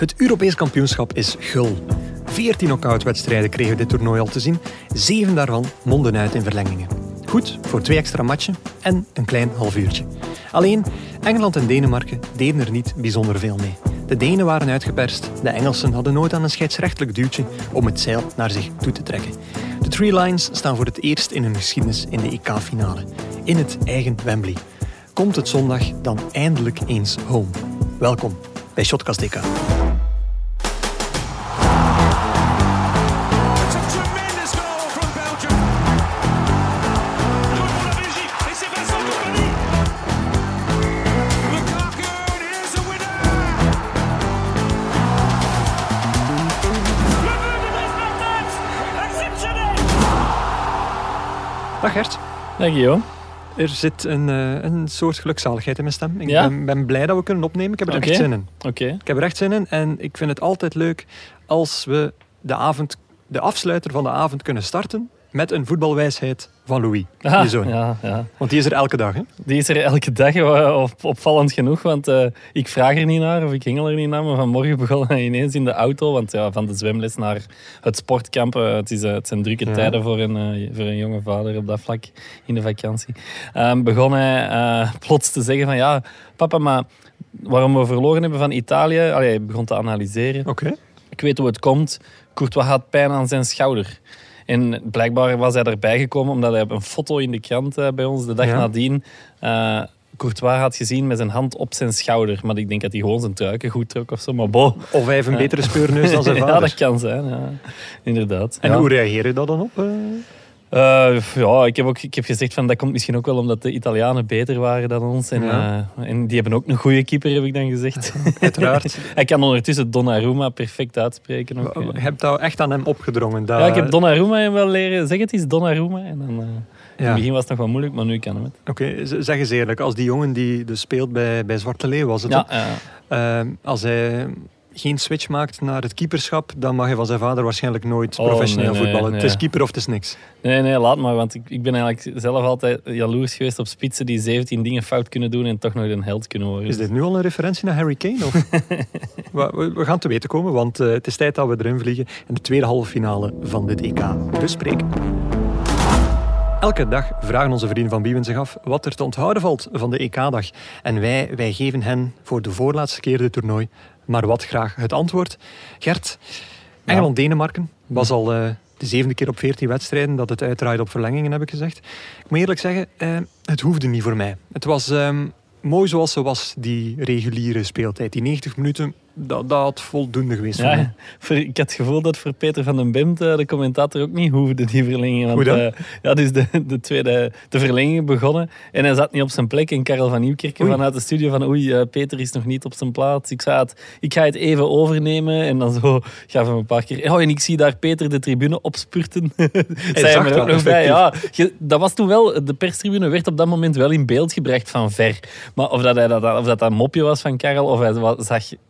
Het Europees kampioenschap is gul. 14 knock-out-wedstrijden kregen we dit toernooi al te zien. Zeven daarvan monden uit in verlengingen. Goed voor twee extra matchen en een klein half uurtje. Alleen, Engeland en Denemarken deden er niet bijzonder veel mee. De Denen waren uitgeperst, de Engelsen hadden nooit aan een scheidsrechtelijk duwtje om het zeil naar zich toe te trekken. De Three Lions staan voor het eerst in hun geschiedenis in de EK-finale. In het eigen Wembley. Komt het zondag dan eindelijk eens home? Welkom bij Shotcast DK. Dag Guillaume. Er zit een, eh, een soort gelukzaligheid in mijn stem. Ik Ja? ben, ben blij dat we kunnen opnemen. Ik heb er echt zin in. Oké. Ik heb er echt zin in en ik vind het altijd leuk als we de, avond, de afsluiter van de avond kunnen starten met een voetbalwijsheid van Louis, Ah, je zoon. ja, ja. Want die is er elke dag. Hè? Die is er elke dag eh, op, opvallend genoeg, want eh, ik vraag er niet naar of ik hengel er niet naar. Maar vanmorgen begon hij ineens in de auto, want ja, van de zwemles naar het sportkamp. eh, het, is, het zijn drukke Ja. tijden voor een, voor een jonge vader op dat vlak in de vakantie. Ehm, begon hij plots te zeggen van ja, papa, maar waarom we verloren hebben van Italië. Allee, hij begon te analyseren. Oké. Ik weet hoe het komt. Courtois had pijn aan zijn schouder. En blijkbaar was hij erbij gekomen omdat hij op een foto in de krant eh, bij ons de dag Ja. nadien eh, Courtois had gezien met zijn hand op zijn schouder. Maar ik denk dat hij gewoon zijn truiken goed trok of zo. Maar bo. Of hij heeft een betere speurneus dan zijn vader. ja, dat kan zijn. Ja. Inderdaad. En ja. hoe reageer je daar dan op? Eh? Ja, ik heb, ook, ik heb gezegd van dat komt misschien ook wel omdat de Italianen beter waren dan ons. En, Ja. eh, en die hebben ook een goede keeper, heb ik dan gezegd. Uiteraard. Hij kan ondertussen Donnarumma perfect uitspreken. Ook, Je eh. hebt dat echt aan hem opgedrongen. Dat, Ja, ik heb Donnarumma wel leren. Zeg het eens, Donnarumma. En dan, eh, In het begin was het nog wel moeilijk, maar nu kan hem het. Oké, zeg eens eerlijk. Als die jongen die dus speelt bij, bij Zwarte Leeuw was het, Ja, hè? ja. Eh, als hij geen switch maakt naar het keeperschap, dan mag hij van zijn vader waarschijnlijk nooit Oh, professioneel nee, nee, voetballen. nee. Het is keeper of het is niks. Nee, nee, laat maar. Want ik, ik ben eigenlijk zelf altijd jaloers geweest op spitsen die 17 dingen fout kunnen doen en toch nog een held kunnen worden. Is dit nu al een referentie naar Harry Kane? Of? we, gaan te weten komen, want eh, het is tijd dat we erin vliegen in de tweede halve finale van dit EK bespreken. Elke dag vragen onze vrienden van Biewen zich af wat er te onthouden valt van de EK-dag. En wij, wij geven hen voor de voorlaatste keer dit toernooi maar wat graag het antwoord. Gert, Engeland-Denemarken was al eh, de zevende keer op 14 wedstrijden dat het uitdraaide op verlengingen, heb ik gezegd. Ik moet eerlijk zeggen, eh, het hoefde niet voor mij. Het was ehm, mooi zoals ze was, die reguliere speeltijd. Die 90 minuten, dat, dat had voldoende geweest voor mij. Ja, voor, ik had het gevoel dat voor Peter van den Bemt, eh, de commentator, ook niet hoefde, die verlenging. Want, eh, ja, dus de, de tweede de verlenging begonnen en hij zat niet op zijn plek. En Karel van Nieuwkerken Oei. vanuit de studio van oei, eh, Peter is nog niet op zijn plaats. Ik, zei het, ik ga het even overnemen. En dan zo gaf hem een paar keer... Oh, en ik zie daar Peter de tribune opspurten. Zei hij zag er ook nog bij. Ja, je- dat was toen wel... De perstribune werd op dat moment wel in beeld gebracht van ver. Maar of dat, hij dat, of dat, dat een mopje was van Karel, of hij zag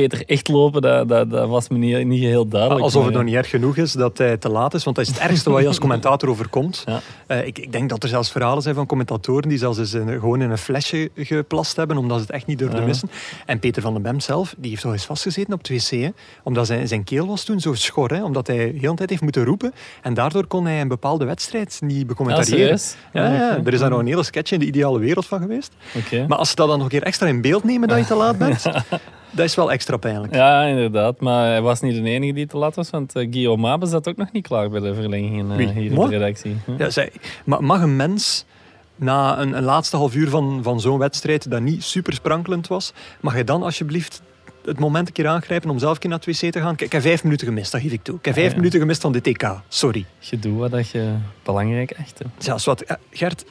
Peter echt lopen, dat, dat, dat was me niet, niet heel duidelijk. Alsof het nog niet erg genoeg is dat hij te laat is. Want dat is het ergste wat je als commentator overkomt. Ja. Eh, ik, ik denk dat er zelfs verhalen zijn van commentatoren die zelfs eens in- gewoon in een flesje geplast hebben, omdat ze het echt niet durfden Ja. missen. En Peter van den Bem zelf, die heeft al eens vastgezeten op het wc. hè, omdat zijn, zijn keel was toen zo schor. Hè, omdat hij de hele tijd heeft moeten roepen. En daardoor kon hij een bepaalde wedstrijd niet becommentariëren. Ja, ja, er is daar nog een hele sketch in de ideale wereld van geweest. Maar als ze dat dan nog een keer extra in beeld nemen dat je te laat bent, dat is wel extra pijnlijk. Ja, inderdaad. Maar hij was niet de enige die te laat was, want eh, Guillaume Mabe zat ook nog niet klaar bij de verlengingen eh, hier Moi? in de redactie. Hm. Ja, zij, maar mag een mens na een, een laatste half uur van, van zo'n wedstrijd dat niet super sprankelend was, mag je dan alsjeblieft het moment een keer aangrijpen om zelf een keer naar het wc te gaan? Kijk, ik heb vijf minuten gemist, dat geef ik toe. Ik heb vijf ja. minuten gemist van de TK. Sorry. Je doet wat dat je belangrijk echt. Zelfs wat, eh, Gert,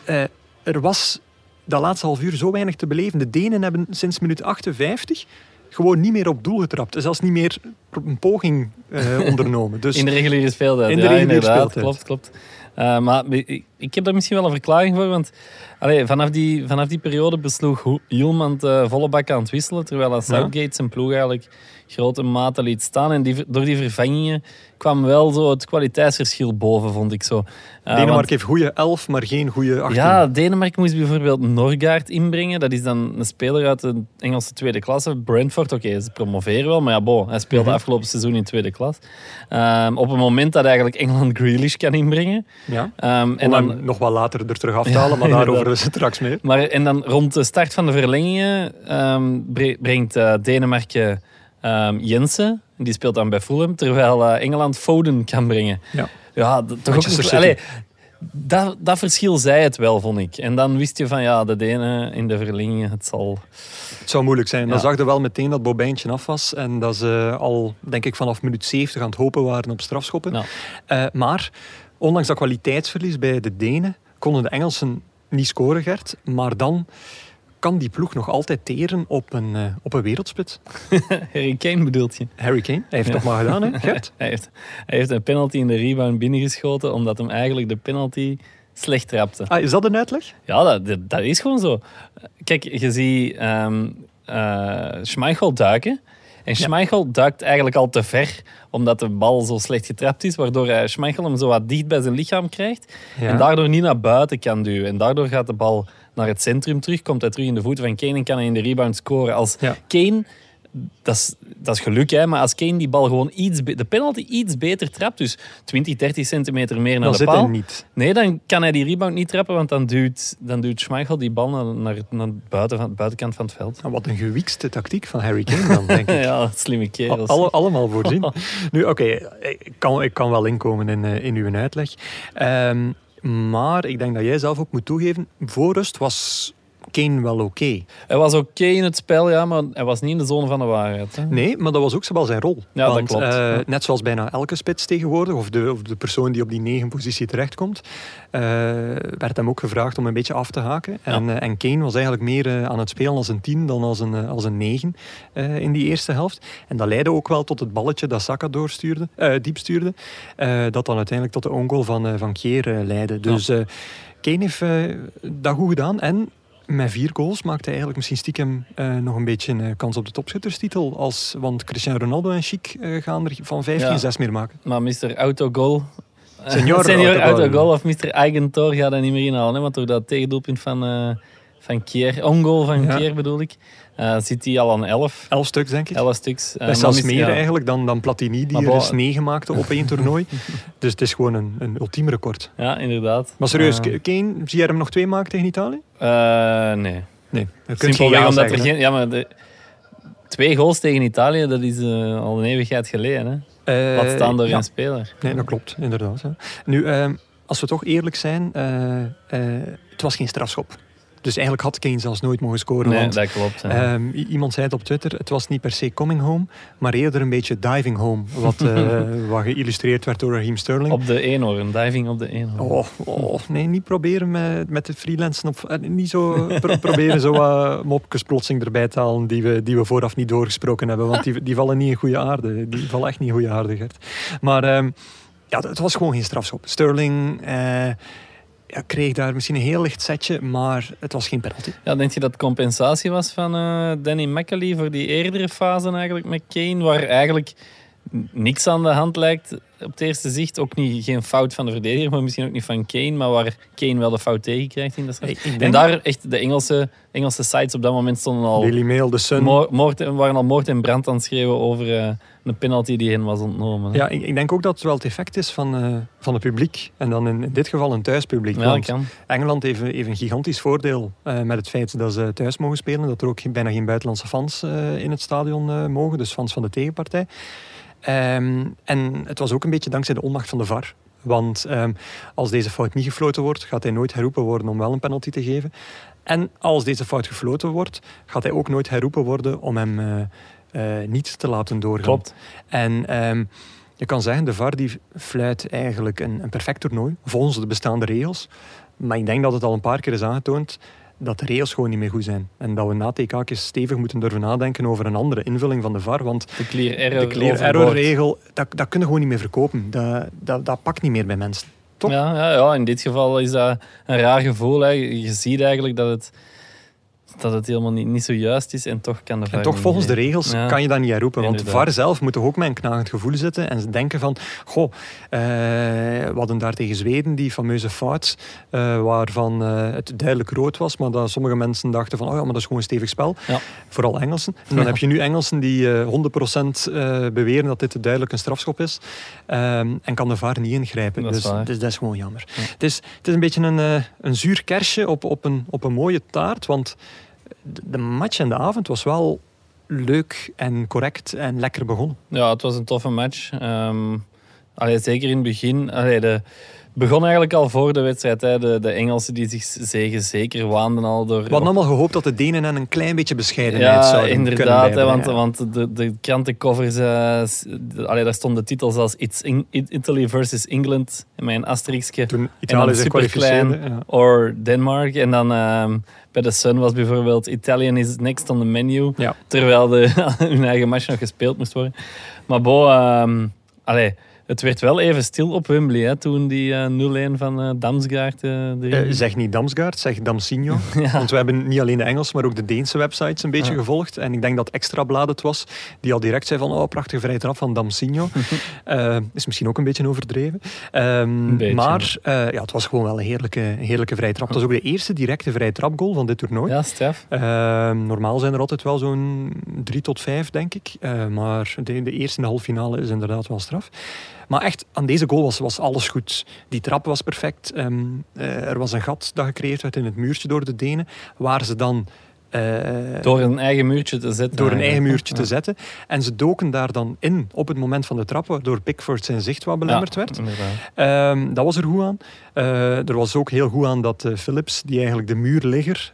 er was dat laatste half uur zo weinig te beleven. De Denen hebben sinds minuut 58 gewoon niet meer op doel getrapt. Zelfs niet meer een poging eh, ondernomen. Dus In de reguliere speeltijd. In de ja, reguliere speeltijd. Klopt, klopt. Eh, maar ik- ik heb daar misschien wel een verklaring voor. Want allee, vanaf, die, vanaf die periode besloeg Hielman volle bak aan het wisselen. Terwijl dat Southgate zijn ploeg eigenlijk grote mate liet staan. En die, door die vervangingen kwam wel zo het kwaliteitsverschil boven, vond ik zo. Uh, Denemarken want- heeft goede 11, maar geen goede 18. ja, Denemarken moest bijvoorbeeld Norgaard inbrengen. Dat is dan een speler uit de Engelse tweede klasse. Brentford, oké, ze promoveren wel. Maar ja, bon, hij speelde Mhm. afgelopen seizoen in tweede klas. Ehm, op het moment dat eigenlijk Engeland Grealish kan inbrengen. ja. Ehm, En dan dan, nog wat later er terug af te halen, Ja, maar daarover inderdaad. straks meer. maar, en dan rond de start van de verlengingen ehm, bre- brengt eh, Denemarken ehm, Jensen. Die speelt dan bij Fulham. Terwijl eh, Engeland Foden kan brengen. Ja. Ja, toch ook. Allee, dat, dat verschil zei het wel, vond ik. En dan wist je van ja, de Denen in de verlengingen, het zal. Het zou moeilijk zijn. Dan Ja. zag je wel meteen dat Bobijntje af was. En dat ze al, denk ik, vanaf minuut 70 aan het hopen waren op strafschoppen. Eh, maar, ondanks dat kwaliteitsverlies bij de Denen, konden de Engelsen niet scoren, Gert. Maar dan kan die ploeg nog altijd teren op een, eh, op een wereldsplit. Harry Kane bedoelt je? Harry Kane, hij heeft Ja. toch maar gedaan, hè, Gert? Hij heeft, hij heeft een penalty in de rebound binnengeschoten, omdat hem eigenlijk de penalty slecht trapte. Ah, is dat een uitleg? Ja, dat, dat, dat is gewoon zo. Kijk, je ziet eh, Schmeichel duiken. En Schmeichel duikt eigenlijk al te ver, omdat de bal zo slecht getrapt is, waardoor hij Schmeichel hem zo wat dicht bij zijn lichaam krijgt. Ja. En daardoor niet naar buiten kan duwen. En daardoor gaat de bal naar het centrum terug, komt hij terug in de voeten van Kane en kan hij in de rebound scoren. Als Ja. Kane, dat is, dat is geluk, hè, maar als Kane die bal gewoon iets, de penalty iets beter trapt, dus 20, 30 centimeter meer naar Dan de zit paal, hij niet. Nee, dan kan hij die rebound niet trappen, want dan duwt, dan duwt Schmeichel die bal naar, naar, buiten van, buitenkant van het veld. Ah, Wat een gewiekste tactiek van Harry Kane dan, denk ik. ja, slimme kerels. Alle, allemaal voorzien. Nu, oké, ik, kan, ik kan wel inkomen in, eh, in uw uitleg. Ehm, maar ik denk dat jij zelf ook moet toegeven, voor rust was Kane wel oké. Hij was oké in het spel, ja, maar hij was niet in de zone van de waarheid. Hè. Nee, maar dat was ook wel zijn rol. Ja, dat klopt. eh, Ja. net zoals bijna elke spits tegenwoordig, of de, of de persoon die op die negen positie terechtkomt, eh, werd hem ook gevraagd om een beetje af te haken. En, eh, en Kane was eigenlijk meer aan het spelen als een tien dan als een, als een negen in die eerste helft. En dat leidde ook wel tot het balletje dat Saka doorstuurde, diep stuurde, dat dan uiteindelijk tot de ongoal van, van Keer eh, leidde. Dus Kane heeft dat goed gedaan en met vier goals maakte hij eigenlijk misschien stiekem eh, nog een beetje een kans op de topschutterstitel. Als, want Cristiano Ronaldo en Chic eh, gaan er van vijf Ja. geen zes meer maken. Maar Mr. Autogol... Senior Senior Autogol. Autogol of Mr. Eigentor gaat hij niet meer inhalen. Hè, want door dat tegendoelpunt van, eh van Kier, ongoal van Ja. Kier bedoel ik, eh, zit hij al aan 11. Elf stuks, denk ik. 11 stuks. Eh, Dat is meer ja. eigenlijk dan, dan Platini, die Maar er eens negen maakte op één toernooi. dus het is gewoon een, een ultiem record. Ja, inderdaad. Maar serieus, Eh, Kane, zie jij hem nog twee maken tegen Italië? nee. Nee, je Simpelweg ja omdat er zeggen, geen... Ja, maar de, twee goals tegen Italië, dat is al een eeuwigheid geleden. Hè? Laat staan door ja. een speler. Nee, dat klopt, inderdaad. hè. Nu, ehm, als we toch eerlijk zijn, het was geen strafschop. Dus eigenlijk had Kane zelfs nooit mogen scoren. Nee, want dat klopt. ja. Ehm, iemand zei het op Twitter, het was niet per se coming home, maar eerder een beetje diving home. Wat, eh, wat geïllustreerd werd door Raheem Sterling. op de eenhoorn, diving op de eenhoorn. Oh, oh, nee, niet proberen met, met het freelancen. Op, eh, niet zo pro- proberen zo wat mopjes plotseling erbij te halen die we, die we vooraf niet doorgesproken hebben. Want die, die vallen niet in goede aarde. Die vallen echt niet in goede aarde, Gert. Maar ehm, ja, het was gewoon geen strafschop. Sterling eh, ja, kreeg daar misschien een heel licht setje, maar het was geen penalty. Ja, denk je dat compensatie was van eh, Danny McAlee voor die eerdere fase eigenlijk met Kane, waar eigenlijk niks aan de hand lijkt op het eerste zicht. Ook niet, geen fout van de verdediger, maar misschien ook niet van Kane, maar waar Kane wel de fout tegenkrijgt in de straf. En daar echt de Engelse, Engelse sites op dat moment stonden al Daily Mail, The Sun. moor- moord, waren al moord en brand aan het schreeuwen over eh, een penalty die hen was ontnomen. Ja, ik, ik denk ook dat het wel het effect is van, eh, van het publiek. En dan in, in dit geval een thuispubliek. Ja, dat Want kan. Engeland heeft, een gigantisch voordeel eh, met het feit dat ze thuis mogen spelen. Dat er ook geen- bijna geen buitenlandse fans eh, in het stadion mogen. Dus fans van de tegenpartij. Ehm, en het was ook een beetje dankzij de onmacht van de VAR. Want ehm, als deze fout niet gefloten wordt, gaat hij nooit herroepen worden om wel een penalty te geven. En als deze fout gefloten wordt, gaat hij ook nooit herroepen worden om hem niet te laten doorgaan. Klopt. En ehm, je kan zeggen, de VAR die fluit eigenlijk een, een perfect toernooi, volgens de bestaande regels. Maar ik denk dat het al een paar keer is aangetoond dat de regels gewoon niet meer goed zijn. En dat we na TK stevig moeten durven nadenken over een andere invulling van de VAR. Want De clear error. de clear error regel, dat, dat kunnen we gewoon niet meer verkopen. Dat, dat, dat pakt niet meer bij mensen. Toch? Ja, ja, ja, in dit geval is dat een raar gevoel. Hè. Je ziet eigenlijk dat het, dat het helemaal niet, niet zo juist is en toch kan de En VAR toch niet volgens de regels Ja. kan je dat niet herroepen. Want de Inderdaad. VAR zelf moet toch ook met een knagend gevoel zitten en denken van, goh, eh, we hadden daar tegen Zweden die fameuze fout, eh, waarvan eh, het duidelijk rood was, maar dat sommige mensen dachten van, oh ja, maar dat is gewoon een stevig spel. Ja. Vooral Engelsen. En dan Ja. heb je nu Engelsen die eh 100% eh, beweren dat dit duidelijk een strafschop is. Ehm, en kan de VAR niet ingrijpen. Dat dus, dus dat is gewoon jammer. Ja. Het, is, het is een beetje een, een zuur kersje op, op, een, op een mooie taart, want de, match en de avond was wel leuk en correct en lekker begonnen. Ja, het was een toffe match. Allee, zeker in het begin. Allee, de, begon eigenlijk al voor de wedstrijd. Hè. De, de Engelsen die zich zegen zeker waanden al door... We hadden allemaal gehoopt dat de Denen hen een klein beetje bescheidenheid Ja, zouden kunnen inderdaad. Hè, bijbrengen. want, want de, de krantencovers, eh, de- allee, daar stonden titels als It's In- It- Italy versus England, een asterixje. Toen En Italië zich superklein, kwalificeerde. Ja. or Denmark. En dan ehm, bij de Sun was bijvoorbeeld Italian is next on the menu. Ja. Terwijl de, hun eigen match nog gespeeld moest worden. Maar bo, ehm, allee, het werd wel even stil op Wembley hè, toen die eh 0-1 van eh Damsgaard Eh, zeg niet Damsgaard, zeg Damsigno. Want we hebben niet alleen de Engelse, maar ook de Deense websites een beetje Ja. gevolgd. En ik denk dat Extra Blad het was, die al direct zei van oh, prachtige vrije trap van Damsigno. Eh, is misschien ook een beetje overdreven. Ehm, beetje. maar ja, het was gewoon wel een heerlijke, een heerlijke vrije trap. Het was ook de eerste directe vrije trapgoal van dit toernooi. Ja, straf. Ehm, normaal zijn er altijd wel zo'n drie tot vijf, denk ik. Maar de, de eerste in de halve finale is inderdaad wel straf. Maar echt, aan deze goal was, alles goed. Die trap was perfect. Ehm, eh, er was een gat dat gecreëerd werd in het muurtje door de Denen. Waar ze dan... eh, Door een eigen muurtje te zetten. door een eigen muurtje te zetten. En ze doken daar dan in op het moment van de trap, waardoor Pickford zijn zicht wat belemmerd Ja, werd. Ehm, dat was er goed aan. Eh, er was ook heel goed aan dat eh, Phillips, die eigenlijk de muurligger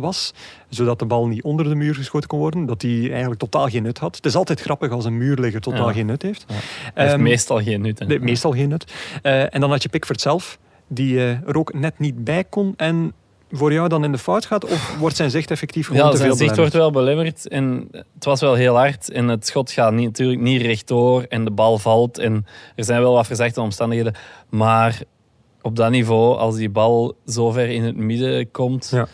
was, zodat de bal niet onder de muur geschoten kon worden, dat die eigenlijk totaal geen nut had. Het is altijd grappig als een muurligger totaal Ja. geen nut heeft. Ja. Heeft Ehm, meestal geen nut. hè. meestal geen nut. En dan had je Pickford zelf, die er ook net niet bij kon en voor jou dan in de fout gaat, of wordt zijn zicht effectief gewoon Ja, te zijn veel zicht wordt wel belemmerd. En het was wel heel hard. En het schot gaat niet, natuurlijk niet rechtdoor. En de bal valt. En er zijn wel wat verzachte omstandigheden. Maar op dat niveau, als die bal zo ver in het midden komt... Ja.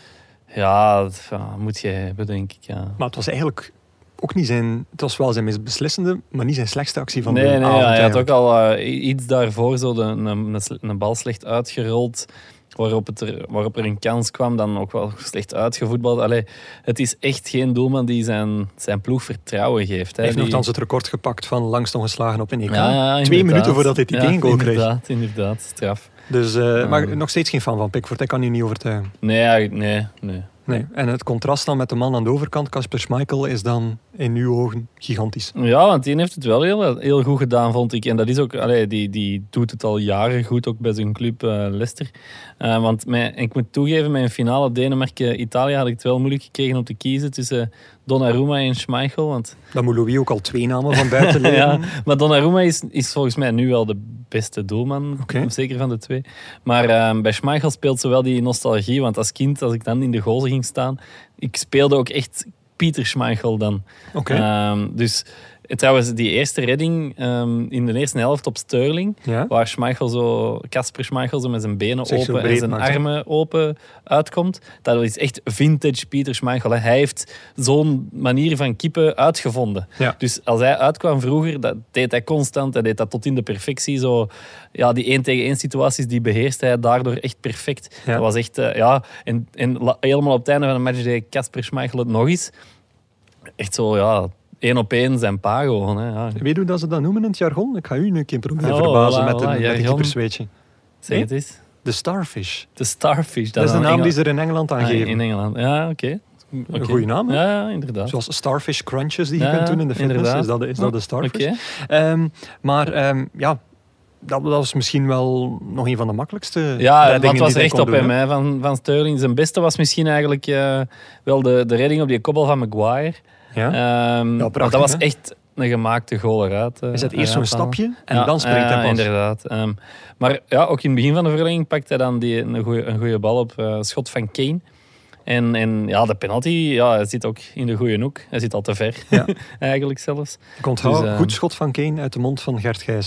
Ja, dat moet je hebben, denk ik. Ja. Maar het was eigenlijk ook niet zijn... Het was wel zijn meest beslissende, maar niet zijn slechtste actie van nee, de nee, avond ja, hij had ook al eh, iets daarvoor zo de, een, een bal slecht uitgerold. Waarop, het er, waarop er een kans kwam, dan ook wel slecht uitgevoetbald. Allee, het is echt geen doelman die zijn, zijn ploeg vertrouwen geeft. Hij heeft Die- nogthans het record gepakt van langst ongeslagen op een EK. Ja, ja, Twee minuten voordat hij die ja, tegengoal kreeg. Inderdaad, inderdaad. Straf. Dus, eh, maar Ja. nog steeds geen fan van Pickford. Hij kan u niet overtuigen. Nee, nee, nee. En het contrast dan met de man aan de overkant, Casper Schmeichel, is dan in uw ogen gigantisch. Ja, want die heeft het wel heel, heel goed gedaan, vond ik. En dat is ook, die, die doet het al jaren goed, ook bij zijn club eh, Leicester. Eh, want ik moet toegeven, mijn finale Denemarken-Italië had ik het wel moeilijk gekregen om te kiezen tussen Donnarumma en Schmeichel. Want, Dan moet Louis ook al twee namen van buiten leren. ja, maar Donnarumma is, is volgens mij nu wel de beste doelman, zeker van de twee. Maar eh, bij Schmeichel speelt ze wel die nostalgie, want als kind, als ik dan in de goal ging staan, ik speelde ook echt Pieter Schmeichel dan. Oké. Ehm, dus trouwens, die eerste redding ehm, in de eerste helft op Sterling, Ja? waar Schmeichel zo, Casper Schmeichel zo met zijn benen open en zijn armen open uitkomt, dat is echt vintage Pieter Schmeichel. hè. Hij heeft zo'n manier van kippen uitgevonden. Ja. Dus als hij uitkwam vroeger, dat deed hij constant. Hij deed dat tot in de perfectie. Zo, ja, die één tegen één situaties, die beheerste hij daardoor echt perfect. Dat was echt, eh, ja. En, en helemaal op het einde van de match deed Casper Schmeichel het nog eens. Echt zo, ja, één op één zijn pa gewoon. Hè. Ja. Weet je hoe dat ze dat noemen in het jargon? Ik ga u nu een keer proberen Oh, verbazen voilà, met, voilà, een, met een jargon. keepersweetje. Zeg Nee? het eens. De starfish. De Starfish. Dat is de naam Engel- die ze er in Engeland aan Ah, geven. in Engeland. Ja, oké. Een goede naam? Ja, ja, inderdaad. Zoals starfish crunches die je Ja, kunt doen in de fitness. inderdaad. Is dat, is dat de starfish? Oké. Ehm, maar ehm, ja, dat, dat was misschien wel nog een van de makkelijkste Ja, dat was kon op doen, hem hè. van, van Sterling. Zijn beste was misschien eigenlijk eh, wel de, de redding op die koppel van Maguire. Ja. Ehm, prachtig, dat was hè? echt een gemaakte goal eruit. eh, Is het eerst zo'n stapje en Ja, dan springt hij pas. inderdaad. Ehm, maar ja, ook in het begin van de verlenging pakte hij dan die, een goede bal op eh, schot van Kane. En, en ja, de penalty ja, hij zit ook in de goede hoek. Hij zit al te ver, Ja. eigenlijk zelfs. Ik onthoud, Dus, eh, goed schot van Kane uit de mond van Gert Nee,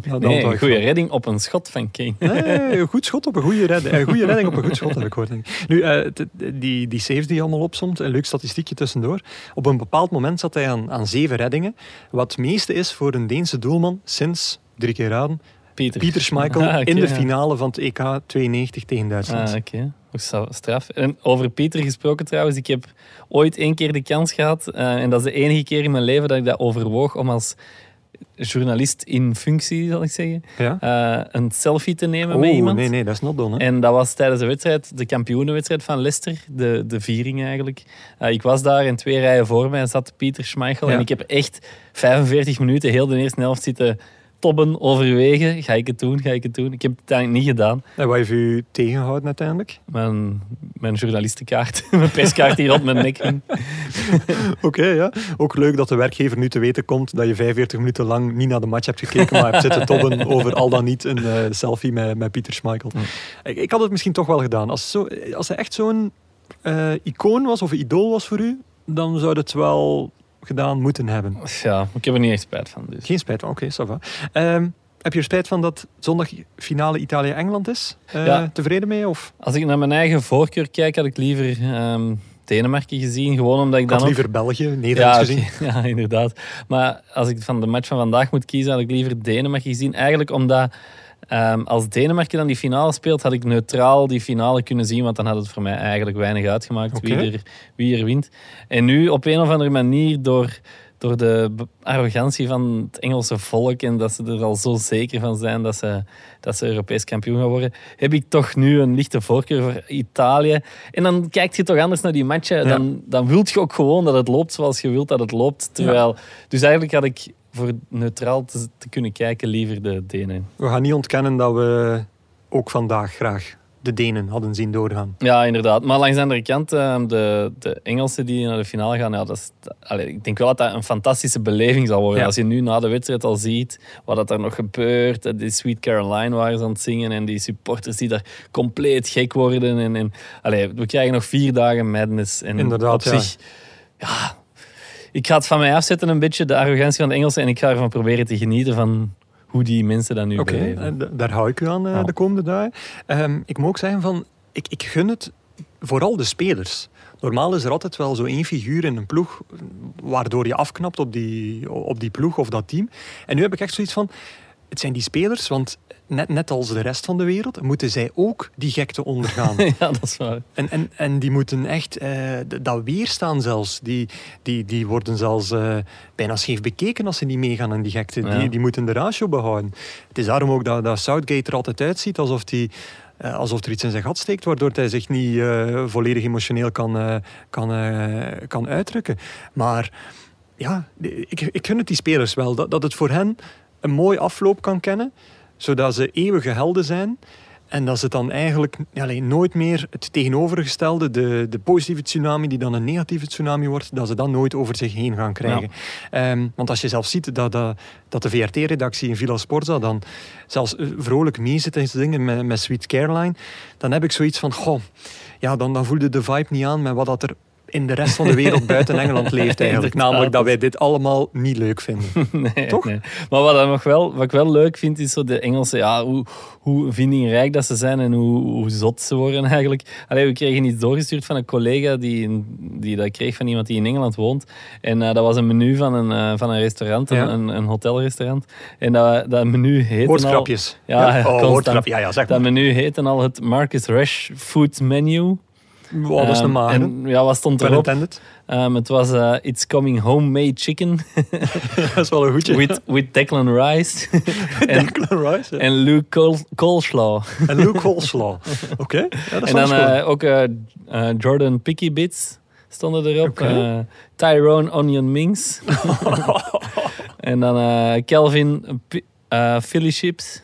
onthoud een goede redding op een schot van Kane. Nee, een goed schot op een goede redding. Een goede redding op een goed schot, heb ik gehoord. Nu, eh, die, die saves die je allemaal opzomt, een leuk statistiekje tussendoor. Op een bepaald moment zat hij aan, aan zeven reddingen. Wat het meeste is voor een Deense doelman sinds, drie keer raden, Pieter. Pieter Schmeichel Ah, in de ja. finale van het EK 92 tegen Duitsland. Ah, oké. Straf. En over Pieter gesproken trouwens, ik heb ooit één keer de kans gehad, eh, en dat is de enige keer in mijn leven dat ik dat overwoog, om als journalist in functie, zal ik zeggen, Ja? eh, een selfie te nemen met Oh, iemand. nee, nee, dat is not done. Hè? En dat was tijdens de wedstrijd, de kampioenenwedstrijd van Leicester, de, de viering eigenlijk. Eh, ik was daar en twee rijen voor mij zat Pieter Schmeichel. Ja. En ik heb echt 45 minuten heel de eerste helft zitten tobben, overwegen. Ga ik het doen, ga ik het doen? Ik heb het eigenlijk niet gedaan. En wat heeft u tegengehouden uiteindelijk? Mijn, mijn journalistenkaart, mijn perskaart die rond mijn nek. Oké, ja. Ook leuk dat de werkgever nu te weten komt dat je 45 minuten lang niet naar de match hebt gekeken, maar hebt zitten tobben over al dan niet een eh, selfie met, met Pieter Schmeichel. Ik, ik had het misschien toch wel gedaan. Als, zo, als hij echt zo'n eh, icoon was of idool was voor u, dan zou het wel gedaan moeten hebben. Ja, ik heb er niet echt spijt van. Dus. Geen spijt van, oké, ça va. Ehm, heb je er spijt van dat zondag finale Italië-Engeland is? Eh, Ja. Tevreden mee? Of Als ik naar mijn eigen voorkeur kijk, had ik liever ehm, Denemarken gezien. Gewoon omdat ik ik dan had ook... liever België, Nederland gezien? ja, inderdaad. Maar als ik van de match van vandaag moet kiezen, had ik liever Denemarken gezien. Eigenlijk omdat ehm, als Denemarken dan die finale speelt, had ik neutraal die finale kunnen zien. Want dan had het voor mij eigenlijk weinig uitgemaakt wie, er, wie er wint. En nu op een of andere manier door, door de arrogantie van het Engelse volk en dat ze er al zo zeker van zijn dat ze, dat ze Europees kampioen gaan worden, heb ik toch nu een lichte voorkeur voor Italië. En dan kijk je toch anders naar die matchen. Ja. Dan, dan wilt je ook gewoon dat het loopt zoals je wilt dat het loopt. Terwijl, Dus eigenlijk had ik voor neutraal te, te kunnen kijken liever de Denen. We gaan niet ontkennen dat we ook vandaag graag de Denen hadden zien doorgaan. Ja, inderdaad. Maar langs de andere kant, eh, de, de Engelsen die naar de finale gaan, ja, dat is, allee, ik denk wel dat dat een fantastische beleving zal worden. Ja. Als je nu na de wedstrijd al ziet wat dat er nog gebeurt, die Sweet Caroline waren ze aan het zingen en die supporters die daar compleet gek worden. En, en, allee, we krijgen nog vier dagen madness. En Inderdaad, op ja. zich, ja, ik ga het van mij afzetten een beetje, de arrogantie van de Engelsen, en ik ga ervan proberen te genieten van hoe die mensen dat nu Oké, beleven. eh, daar hou ik u aan eh, Ja. de komende dagen. Ehm, ik moet ook zeggen van, ik, ik gun het vooral de spelers. Normaal is er altijd wel zo één figuur in een ploeg waardoor je afknapt op die, op die ploeg of dat team. En nu heb ik echt zoiets van, het zijn die spelers, want net, net als de rest van de wereld moeten zij ook die gekte ondergaan. ja, dat is waar. En, en, en die moeten echt eh, dat weerstaan zelfs. Die, die, die worden zelfs eh, bijna scheef bekeken als ze niet meegaan aan die gekte. Ja. Die, die moeten de ratio behouden. Het is daarom ook dat, dat Southgate er altijd uitziet alsof, die, eh, alsof er iets in zijn gat steekt, waardoor hij zich niet volledig emotioneel kan, eh, kan, kan uitdrukken. Maar ja, ik, ik gun het die spelers wel. Dat, dat het voor hen een mooi afloop kan kennen, zodat ze eeuwige helden zijn. En dat ze dan eigenlijk alleen, nooit meer het tegenovergestelde, de, de positieve tsunami die dan een negatieve tsunami wordt, dat ze dat nooit over zich heen gaan krijgen. Ehm, want als je zelf ziet dat, dat, dat de VRT-redactie in Villa Sporza dan zelfs eh, vrolijk mee zit en zingen met, met Sweet Caroline, dan heb ik zoiets van, goh, ja, dan, dan voelde de vibe niet aan met wat dat er in de rest van de wereld buiten Engeland leeft eigenlijk. Namelijk dat wij dit allemaal niet leuk vinden. Nee, Toch? nee. Maar wat, nog wel, wat ik wel leuk vind, is zo de Engelsen, ja, hoe, hoe vindingrijk dat ze zijn en hoe, hoe zot ze worden eigenlijk. Allee, we kregen iets doorgestuurd van een collega die, die dat kreeg van iemand die in Engeland woont. En eh, dat was een menu van een, eh, van een restaurant, een, Ja. een, een hotelrestaurant. En dat, dat menu heette al... Woordgrapjes. Ja, Oh. Ja, ja, zeg Dat menu heette al het Marcus Rash Food Menu. Wow, dat is. En ja, wat stond erop? Ehm, het was eh, It's Coming Homemade Chicken dat is wel een goedje. with, with Declan Rice en, Declan Rice. ja. en Luke Col Coleslaw. En Luke Coleslaw. Oké, ja, En dan eh, ook eh, Jordan Picky Bits stonden erop. Eh, Tyrone Onion Mings. en dan Kelvin Philly Chips.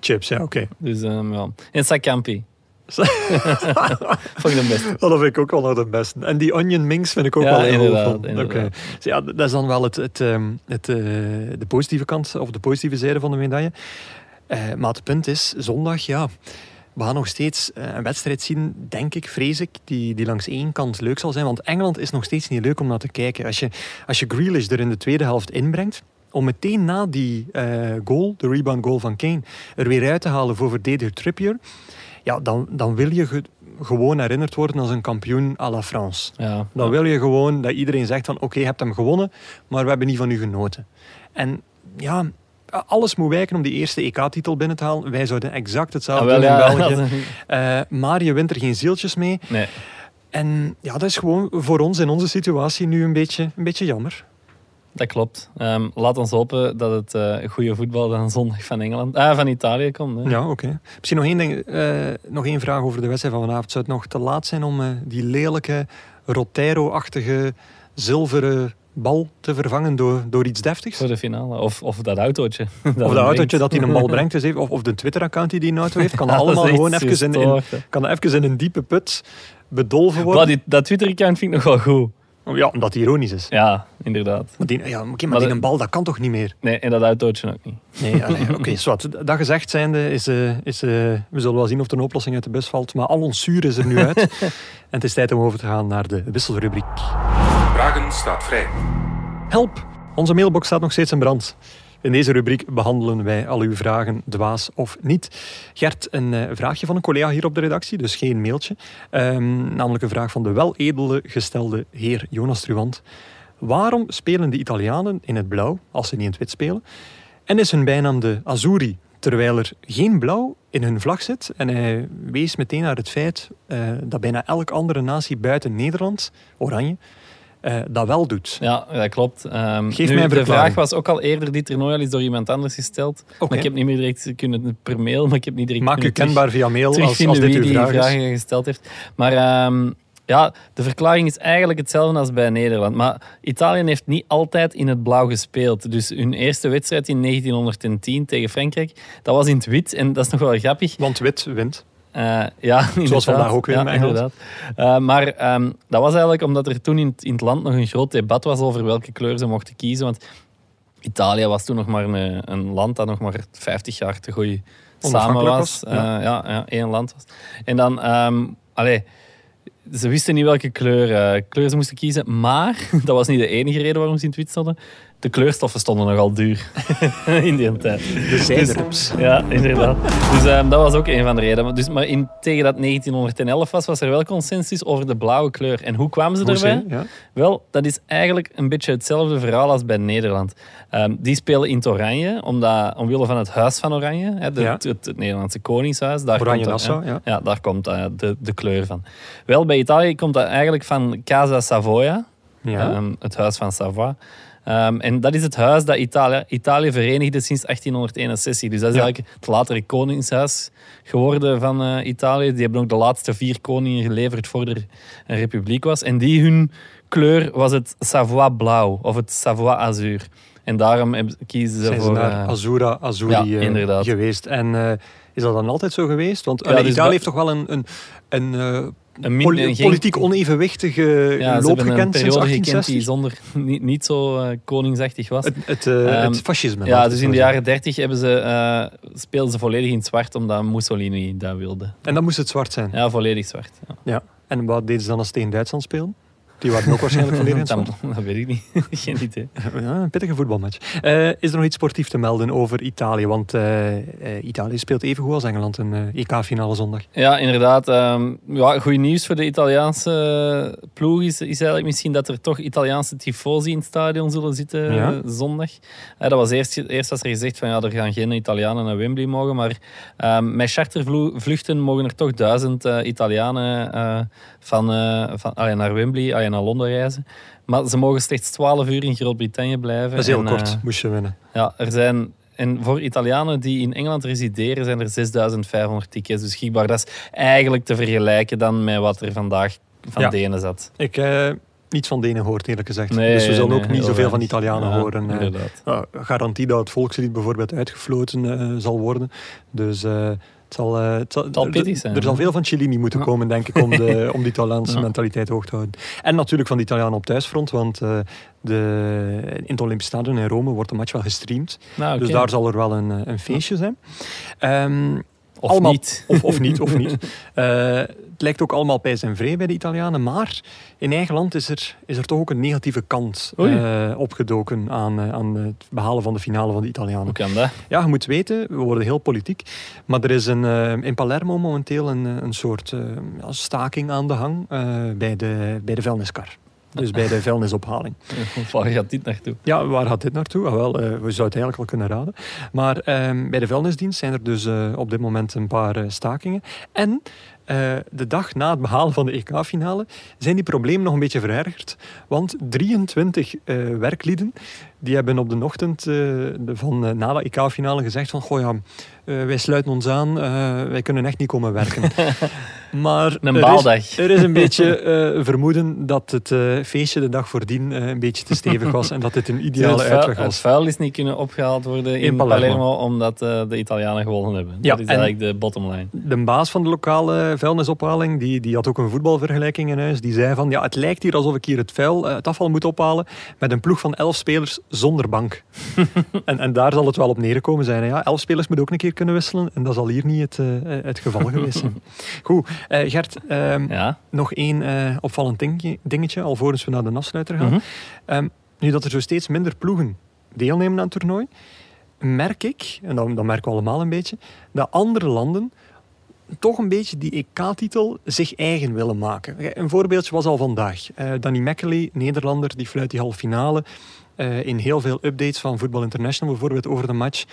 Chips, ja, oké. Dus, ehm, ja. En Sakampi. Vond ik de beste. Oh, dat vind ik ook wel nog de beste. En die onion mings vind ik ook Ja, wel heel van. Oké. Dus ja, dat is dan wel het, het, ehm, het, eh, de positieve kant, of de positieve zijde van de medaille. Eh, maar het punt is, zondag, ja... we gaan nog steeds eh, een wedstrijd zien, denk ik, vrees ik, die, die langs één kant leuk zal zijn. Want Engeland is nog steeds niet leuk om naar te kijken. Als je, als je Grealish er in de tweede helft inbrengt, om meteen na die goal, de rebound goal van Kane, er weer uit te halen voor verdediger Trippier, ja, dan, dan wil je ge- gewoon herinnerd worden als een kampioen à la France. Ja. Dan wil je gewoon dat iedereen zegt van oké, je hebt hem gewonnen, maar we hebben niet van u genoten. En ja, alles moet wijken om die eerste EK-titel binnen te halen. Wij zouden exact hetzelfde Ah, wel, doen in België. Eh, maar je wint er geen zieltjes mee. Nee. En ja, dat is gewoon voor ons in onze situatie nu een beetje, een beetje jammer. Dat klopt. Ehm, laat ons hopen dat het eh goede voetbal dan zondag van, Engeland, ah, van Italië komt. Hè. Ja, oké. Misschien nog één, ding, eh, nog één vraag over de wedstrijd van vanavond. Zou het nog te laat zijn om eh, die lelijke, Rotero-achtige, zilveren bal te vervangen door, door iets deftigs? Voor de finale. Of, of dat autootje. Of dat autootje dat hij een bal brengt, dus of, of de Twitter-account die die een auto heeft, kan dat allemaal gewoon even in, in, kan dat even in een diepe put bedolven worden. Die, dat Twitter-account vind ik nog wel goed. Ja, omdat hij ironisch is. Ja, inderdaad. Maar die, ja, oké, maar Maar die de- een bal, dat kan toch niet meer? Nee, en dat autootje ook niet. Nee, ja, nee, oké, zwart. Dat gezegd zijnde, is, eh, is, eh, we zullen wel zien of er een oplossing uit de bus valt. Maar al ons zuur is er nu uit. en het is tijd om over te gaan naar de wisselrubriek. Vragen staat vrij. Help! Onze mailbox staat nog steeds in brand. In deze rubriek behandelen wij al uw vragen, dwaas of niet. Gert, een eh, vraagje van een collega hier op de redactie, dus geen mailtje. Ehm, namelijk een vraag van de weledele gestelde heer Jonas Truwant. Waarom spelen de Italianen in het blauw als ze niet in het wit spelen? En is hun bijnaam de Azzurri, terwijl er geen blauw in hun vlag zit? En hij wees meteen naar het feit eh, dat bijna elke andere natie buiten Nederland, oranje, eh, dat wel doet. Ja, dat klopt. Ehm, Geef nu, mij een de vraag was ook al eerder, dit toernooi al is door iemand anders gesteld. Maar ik heb niet meer direct kunnen per mail, maar ik heb niet direct Maak u kenbaar via mail als, als dit wie uw die vraag is. vragen gesteld heeft. Maar ehm, ja, de verklaring is eigenlijk hetzelfde als bij Nederland. Maar Italië heeft niet altijd in het blauw gespeeld. Dus hun eerste wedstrijd in 1910 tegen Frankrijk, dat was in het wit. En dat is nog wel grappig. Want wit wint. Eh, ja, inderdaad. vandaag ook weer ja, in Engeland. Eh, maar ehm, dat was eigenlijk omdat er toen in, het- in het land nog een groot debat was over welke kleur ze mochten kiezen. Want Italië was toen nog maar een, een land dat nog maar 50 jaar te goed samen was. was, Eh, ja. ja. Ja, één land was. En dan, ehm allee, ze wisten niet welke kleur, kleur ze moesten kiezen. Maar dat was niet de enige reden waarom ze in het wit stonden. De kleurstoffen stonden nogal duur in die tijd. De zijderups. Ja, inderdaad. Dus ehm, dat was ook een van de redenen. Dus, maar in, tegen dat 1911 was, was er wel consensus over de blauwe kleur. En hoe kwamen ze erbij? ja. Wel, dat is eigenlijk een beetje hetzelfde verhaal als bij Nederland. Ehm, die spelen in het oranje, omdat, omwille van het huis van Oranje, hè, de, Ja. het, het, het Nederlandse koningshuis. Daar Oranje komt Nassau, ja. daar komt eh, de, de kleur van. Wel, bij Italië komt dat eigenlijk van Casa Savoia, Ja. Ehm, het huis van Savoie. Ehm, en dat is het huis dat Italië, Italië verenigde sinds 1861. Dus dat is Ja. eigenlijk het latere koningshuis geworden van eh, Italië. Die hebben ook de laatste vier koningen geleverd voor er een republiek was. En die hun kleur was het Savoie blauw of het Savoie azuur. En daarom kiezen ze Zijn ze voor... naar eh, Azura Azuri ja, eh, geweest. En is dat dan altijd zo geweest? Want Ja, dus Italië heeft toch wel een, een, een, een min- een politiek onevenwichtige ja, ze loop een gekend sinds periode gekend 1860. die zonder, niet, niet zo eh, koningsachtig was. Het, het, eh, Ehm, het fascisme. Ja, dus in de jaren 30 hebben ze, eh, speelden ze volledig in het zwart omdat Mussolini dat wilde. En dan moest het zwart zijn. Ja, volledig zwart. Ja. Ja. En wat deden ze dan als ze tegen Duitsland spelen? Die waren ook waarschijnlijk het dat, weet ik niet. Geen idee. Ja, een pittige voetbalmatch. Eh, is er nog iets sportief te melden over Italië? Want eh, eh, Italië speelt even goed als Engeland een EK-finale zondag. Ja, inderdaad. ehm ja, goed nieuws voor de Italiaanse ploeg is, is eigenlijk misschien dat er toch Italiaanse tifosi in het stadion zullen zitten Ja. zondag. Dat was eerst, eerst was er gezegd van ja, er gaan geen Italianen naar Wembley mogen, maar ehm, met chartervluchten mogen er toch duizend Italianen van, van, allee, naar Wembley, allee, naar Londen reizen. Maar ze mogen slechts 12 uur in Groot-Brittannië blijven. Dat is heel En, kort, eh, moest je winnen. ja, er zijn... En voor Italianen die in Engeland resideren, zijn er 6500 tickets beschikbaar. Dat is eigenlijk te vergelijken dan met wat er vandaag van Ja. Denen zat. Ik eh niets van Denen hoort, eerlijk gezegd. Nee, dus we zullen nee, ook niet zoveel van weinig. Italianen Ja, horen. eh. inderdaad. Garantie dat het volkslied bijvoorbeeld uitgefloten eh, zal worden. Dus eh, het zal, het zal, zal pittig zijn, Er zal veel van Cellini moeten komen, denk ik, om de, om de Italiaanse mentaliteit hoog te houden. En natuurlijk van de Italianen op thuisfront, want eh, de, in het Olympisch Stadion in Rome wordt de match wel gestreamd. Nou, oké. Dus daar zal er wel een, eh, een feestje zijn. Ehm, Of allemaal, niet. Of, of niet, of niet. het lijkt ook allemaal pijs en vrij bij de Italianen. Maar in eigen land is er, is er toch ook een negatieve kant eh, opgedoken aan, eh, aan het behalen van de finale van de Italianen. Hoe kan dat? Ja, je moet weten, we worden heel politiek. Maar er is een, eh, in Palermo momenteel een, een soort eh, ja, staking aan de hang eh, bij, de, bij de vuilniskar. Dus bij de vuilnisophaling. Waar gaat dit naartoe? Ja, waar gaat dit naartoe? Ah, wel, we zouden het eigenlijk wel kunnen raden. Maar ehm, bij de vuilnisdienst zijn er dus eh, op dit moment een paar stakingen. En eh, de dag na het behalen van de EK-finale zijn die problemen nog een beetje verergerd. Want 23 eh, werklieden die hebben op de ochtend eh, van, na de EK-finale gezegd van goh ja, wij sluiten ons aan, wij kunnen echt niet komen werken. maar Een er baaldag. Is, er is een beetje eh, vermoeden dat het eh, feestje de dag voordien eh, een beetje te stevig was en dat dit een ideale het, vuil, uitweg het was. vuil is niet kunnen opgehaald worden in, In Palermo. Palermo. omdat de Italianen gewonnen hebben. Ja, dat is en- eigenlijk de bottom line. De baas van de lokale vuilnisophaling, die, die had ook een voetbalvergelijking in huis. Die zei van, ja, het lijkt hier alsof ik hier het vuil, het afval moet ophalen met een ploeg van elf spelers zonder bank. en, en daar zal het wel op neerkomen zijn. hè. Ja, elf spelers moeten ook een keer kunnen wisselen. En dat zal hier niet het, het geval geweest zijn. Goed, eh, Gert, ehm, Ja. nog één eh, opvallend dingetje, dingetje, alvorens we naar de afsluiter gaan. Mhm. Ehm, nu dat er zo steeds minder ploegen deelnemen aan het toernooi, merk ik, en dat, dat merken we allemaal een beetje, dat andere landen toch een beetje die EK-titel zich eigen willen maken. Een voorbeeldje was al vandaag. Eh, Danny Meckley, Nederlander, die fluit die halve finale. In heel veel updates van Football International, bijvoorbeeld over de match,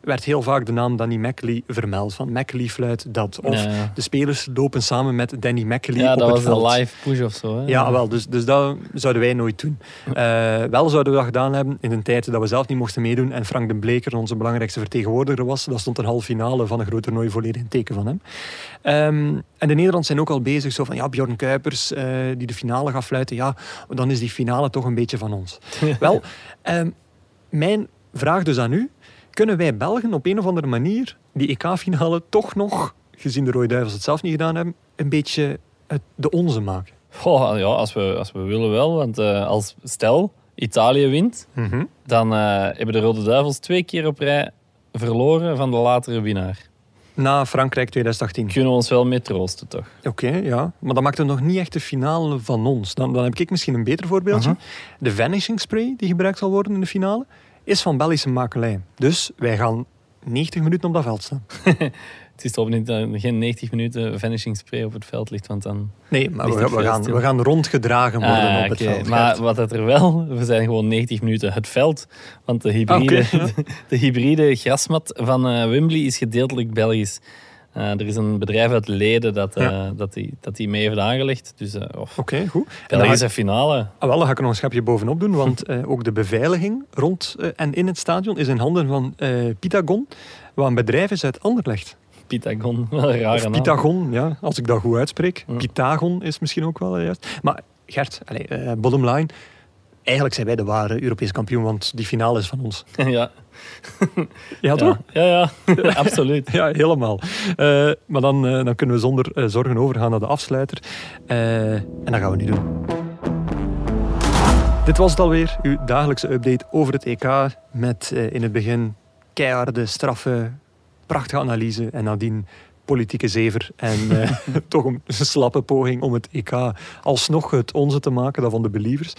werd heel vaak de naam Danny Meckley vermeld. Van Meckley fluit dat. Of Ja. de spelers lopen samen met Danny Meckley ja, op dat het was veld. een live push of zo. Hè? Ja, wel, dus, dus dat zouden wij nooit doen. Eh, wel zouden we dat gedaan hebben in een tijd dat we zelf niet mochten meedoen en Frank de Bleker onze belangrijkste vertegenwoordiger was. Dat stond een halve finale van een groot toernooi volledig in teken van hem. Ehm, en de Nederlanders zijn ook al bezig zo van, ja, Bjorn Kuipers eh, die de finale gaat fluiten, ja, dan is die finale toch een beetje van ons. wel, ehm, mijn vraag dus aan u, kunnen wij Belgen op een of andere manier die EK-finale toch nog, gezien de Rode Duivels het zelf niet gedaan hebben, een beetje de onze maken? Goh, ja, als we, als we willen wel. Want eh, als stel Italië wint, Mhm. dan eh, hebben de Rode Duivels twee keer op rij verloren van de latere winnaar. Na Frankrijk 2018. Kunnen we ons wel mee troosten, toch? Oké, ja. Maar dat maakt het nog niet echt de finale van ons. Dan, dan heb ik misschien een beter voorbeeldje. Mhm. De vanishing spray die gebruikt zal worden in de finale, is van Belgische makelij. Dus wij gaan 90 minuten op dat veld staan. Het is toch niet dat geen 90 minuten vanishing spray op het veld ligt, want dan... Nee, maar we, gaan, we gaan rondgedragen worden Ah, op het veld. Maar wat het er wel, we zijn gewoon 90 minuten het veld. Want de hybride, Oké, ja. de hybride grasmat van eh, Wembley is gedeeltelijk Belgisch. Eh, er is een bedrijf uit Leden dat, Ja. dat, die, dat die mee heeft aangelegd. Dus eh Oké, goed. En dan, Belgische ga, finale. ah, wel, dan ga ik er nog een schepje bovenop doen, want ook de beveiliging rond en in het stadion is in handen van Pitagon, wat een bedrijf is uit Anderlecht. Pitagon, wel een rare naam. Pitagon, ja, als ik dat goed uitspreek. Ja. Pitagon is misschien ook wel juist. Maar Gert, allez, bottom line. Eigenlijk zijn wij de ware Europese kampioen, want die finale is van ons. ja. Ja, toch? Ja, ja, ja. absoluut. Ja, helemaal. Eh, maar dan, eh, dan kunnen we zonder eh, zorgen overgaan naar de afsluiter. En dat gaan we nu doen. Dit was het alweer, uw dagelijkse update over het EK. Met in het begin keiharde, straffe, prachtige analyse. En nadien politieke zever. En eh, toch een slappe poging om het EK alsnog het onze te maken, dat van de believers.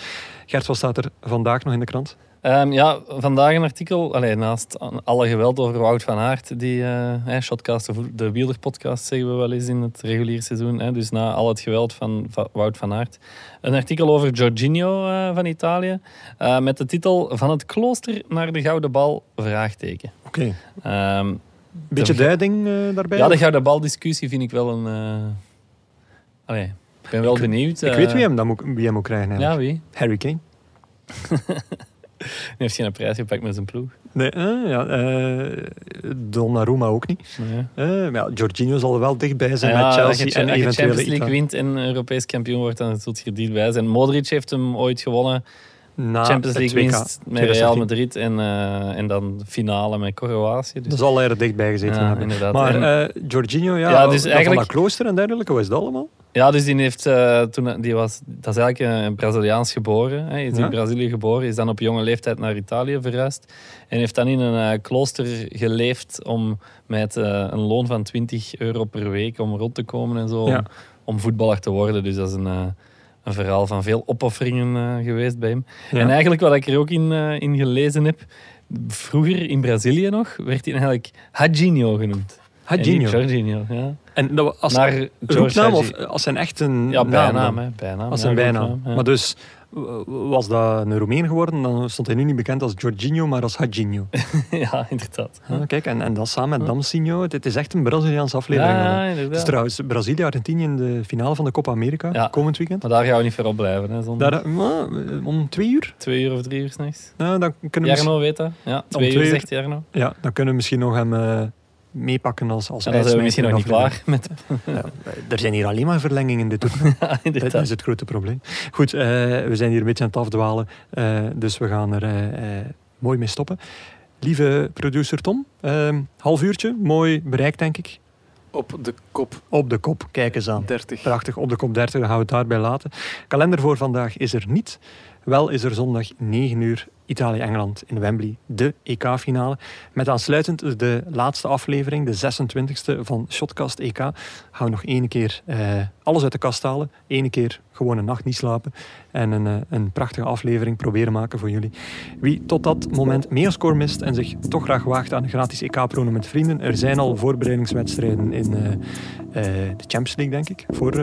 Gert, wat staat er vandaag nog in de krant? Ehm, ja, vandaag een artikel, allee, naast alle geweld over Wout van Aert, die eh, hè, Shotcast, de wielerpodcast zeggen we wel eens in het reguliere seizoen, hè, dus na al het geweld van Va- Wout van Aert. Een artikel over Jorginho eh, van Italië, met de titel Van het klooster naar de gouden bal, vraagteken. Oké. Ehm, Beetje duiding eh, daarbij? ja, de gouden bal discussie vind ik wel een... eh, allee, ik ben wel benieuwd. Ik eh, weet wie hem, dan moet, wie hem moet krijgen eigenlijk. Ja, wie? Harry Kane. Die heeft geen prijs gepakt met zijn ploeg. Nee, eh, ja, eh, Donnarumma ook niet. Nee. Eh, maar ja, Jorginho zal er wel dichtbij zijn Ja, met Chelsea je, en als je Champions League wint en Europees kampioen wordt, dan zult je er dichtbij zijn. Modric heeft hem ooit gewonnen. Na Champions League 2K winst met Real 2018. Madrid en, eh, en dan finale met Kroatië. Dus, Dat zal er dichtbij gezeten Ja, hebben. inderdaad. Maar En- eh Jorginho, ja, Ja, dus dat eigenlijk- van klooster en dergelijke, wat is dat allemaal? Ja, dus die heeft eh, toen die was, dat is eigenlijk een Braziliaans geboren. Hij is Ja. in Brazilië geboren, is dan op jonge leeftijd naar Italië verhuisd en heeft dan in een klooster geleefd om met een loon van 20 euro per week om rond te komen en zo, om, om voetballer te worden. Dus dat is een, een verhaal van veel opofferingen eh, geweest bij hem. Ja. En eigenlijk wat ik er ook in, eh, in gelezen heb, vroeger in Brazilië nog, werd hij eigenlijk Hadjinho genoemd. Hadjinho. Jorginho, ja. En dat was Naar roepnaam of als zijn echt een Ja, naam bijnaam, hè. Bijnaam, Als ja, zijn bijnaam. ja. Maar dus was dat een Roemeen geworden, dan stond hij nu niet bekend als Jorginho, maar als Hadjinho. ja, inderdaad. Ja, kijk, en, en dat samen met Damsinho. Het, het is echt een Braziliaanse aflevering. Ja, inderdaad. Het is trouwens Brazilië-Argentinië in de finale van de Copa America, Ja. komend weekend. Maar daar gaan we niet voor opblijven. Hè, zonder Daar, maar, eh, om twee uur? twee uur of drie uur s'nachts. Nou, dan kunnen we misschien, Jarno weet dat. Ja, twee, uur. zegt Jarno. ja, dan kunnen we misschien nog hem eh, meepakken als, als En dan zijn we misschien nog niet klaar met... Ja, er zijn hier alleen maar verlengingen in dit. Ja, Dat is het grote probleem. Goed, eh, we zijn hier een beetje aan het afdwalen, eh, dus we gaan er eh, eh, mooi mee stoppen. Lieve producer Tom, half uurtje, mooi bereikt denk ik. Op de kop Op de kop, kijk eens aan. 30. Prachtig, op de kop 30, dan gaan we het daarbij laten. Kalender voor vandaag is er niet. Wel is er zondag 9 uur Italië-Engeland in Wembley, de EK-finale. Met aansluitend de laatste aflevering, de 26e van Shotcast EK. Gaan we nog één keer eh, alles uit de kast halen. Eén keer gewoon een nacht niet slapen. En een, eh, een prachtige aflevering proberen maken voor jullie. Wie tot dat moment meer score mist en zich toch graag waagt aan gratis EK-prono met vrienden. Er zijn al voorbereidingswedstrijden in eh, eh, de Champions League, denk ik, voor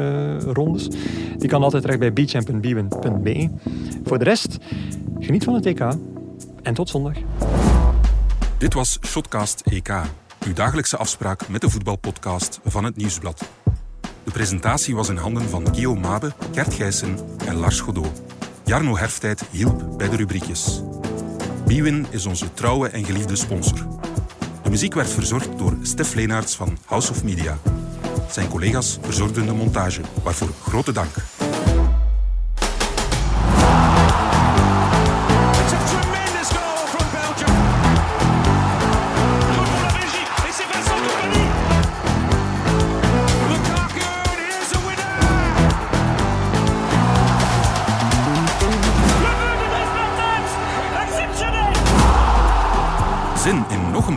rondes. Die kan altijd terecht bij beachamp.bwin.be. Voor de rest, geniet van het EK en tot zondag. Dit was Shotcast EK, uw dagelijkse afspraak met de voetbalpodcast van het Nieuwsblad. De presentatie was in handen van Guillaume Mabe, Gert Gijssen en Lars Godot. Jarno Herftijd hielp bij de rubriekjes. Bwin is onze trouwe en geliefde sponsor. De muziek werd verzorgd door Stef Leenaerts van House of Media. Zijn collega's verzorgden de montage, waarvoor grote dank.